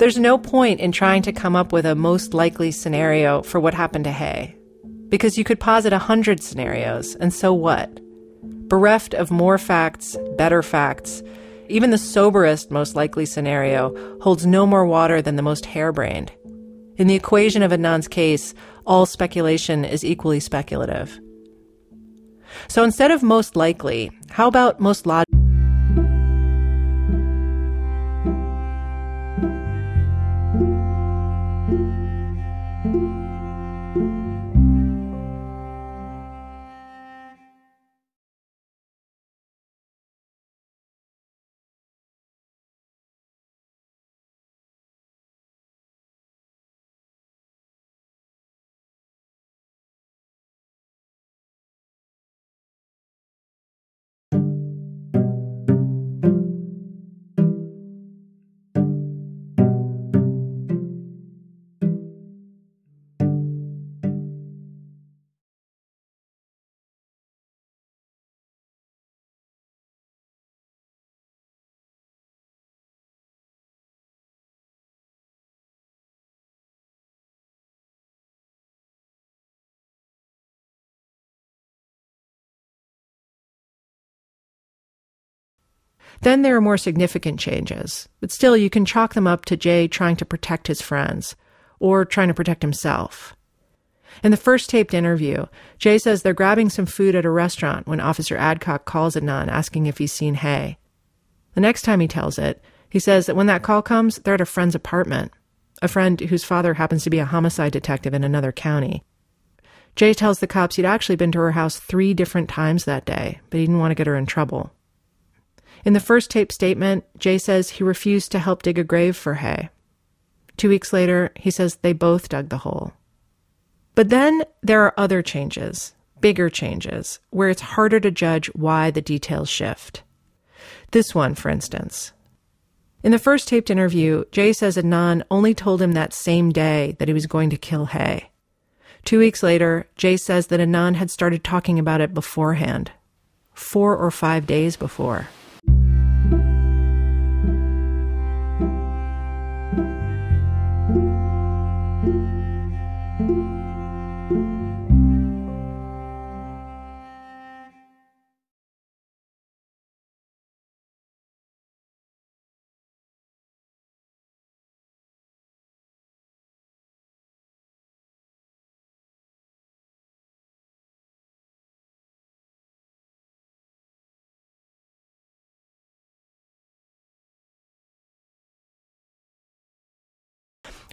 There's no point in trying to come up with a most likely scenario for what happened to Hae, because you could posit a hundred scenarios, and so what? Bereft of more facts, better facts, even the soberest most likely scenario holds no more water than the most harebrained. In the equation of Adnan's case, all speculation is equally speculative. So instead of most likely, how about most logical? Then there are more significant changes, but still you can chalk them up to Jay trying to protect his friends or trying to protect himself. In the first taped interview, Jay says they're grabbing some food at a restaurant when Officer Adcock calls Adnan asking if he's seen Hae. The next time he tells it, he says that when that call comes, they're at a friend's apartment, a friend whose father happens to be a homicide detective in another county. Jay tells the cops he'd actually been to her house three different times that day, but he didn't want to get her in trouble. In the first tape statement, Jay says he refused to help dig a grave for Hae. Two weeks later, he says they both dug the hole. But then there are other changes, bigger changes, where it's harder to judge why the details shift. This one, for instance. In the first taped interview, Jay says Adnan only told him that same day that he was going to kill Hae. Two weeks later, Jay says that Adnan had started talking about it beforehand, four or five days before. thank you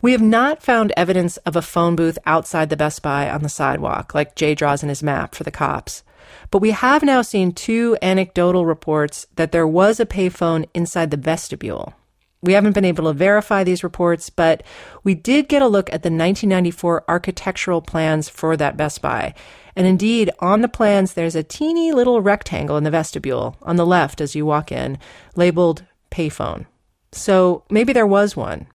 We have not found evidence of a phone booth outside the Best Buy on the sidewalk, like Jay draws in his map for the cops. But we have now seen two anecdotal reports that there was a payphone inside the vestibule. We haven't been able to verify these reports, but we did get a look at the 1994 architectural plans for that Best Buy. And indeed, on the plans, there's a teeny little rectangle in the vestibule on the left as you walk in, labeled payphone. So maybe there was one.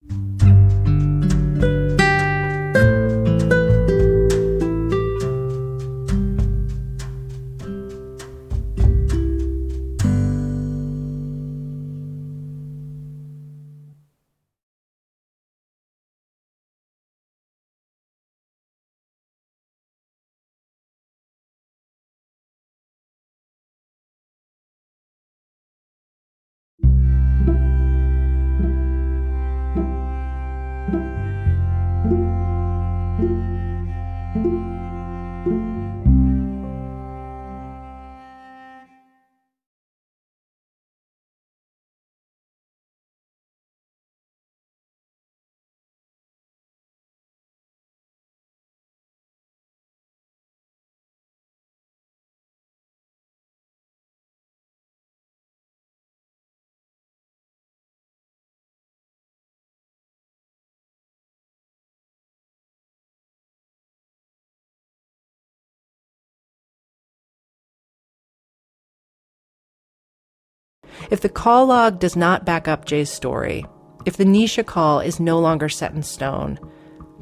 If the call log does not back up Jay's story, if the Nisha call is no longer set in stone,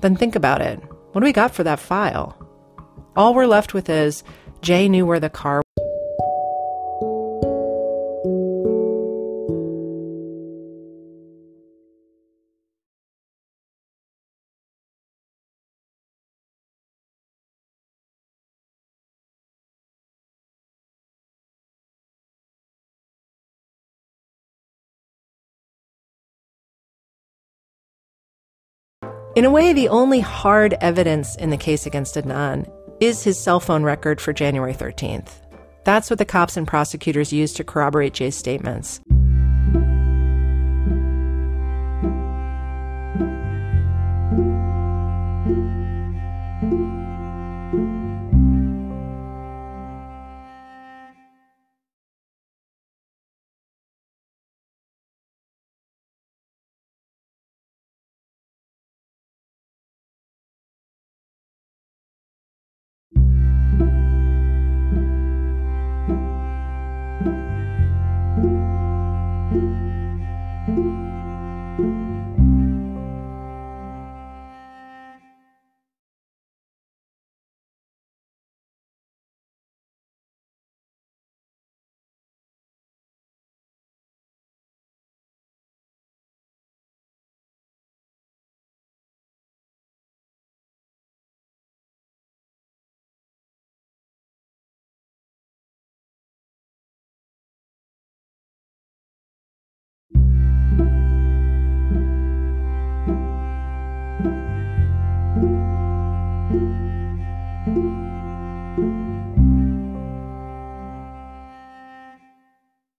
then think about it. What do we got for that file? All we're left with is Jay knew where the car In a way, the only hard evidence in the case against Adnan is his cell phone record for January 13th. That's what the cops and prosecutors used to corroborate Jay's statements. Música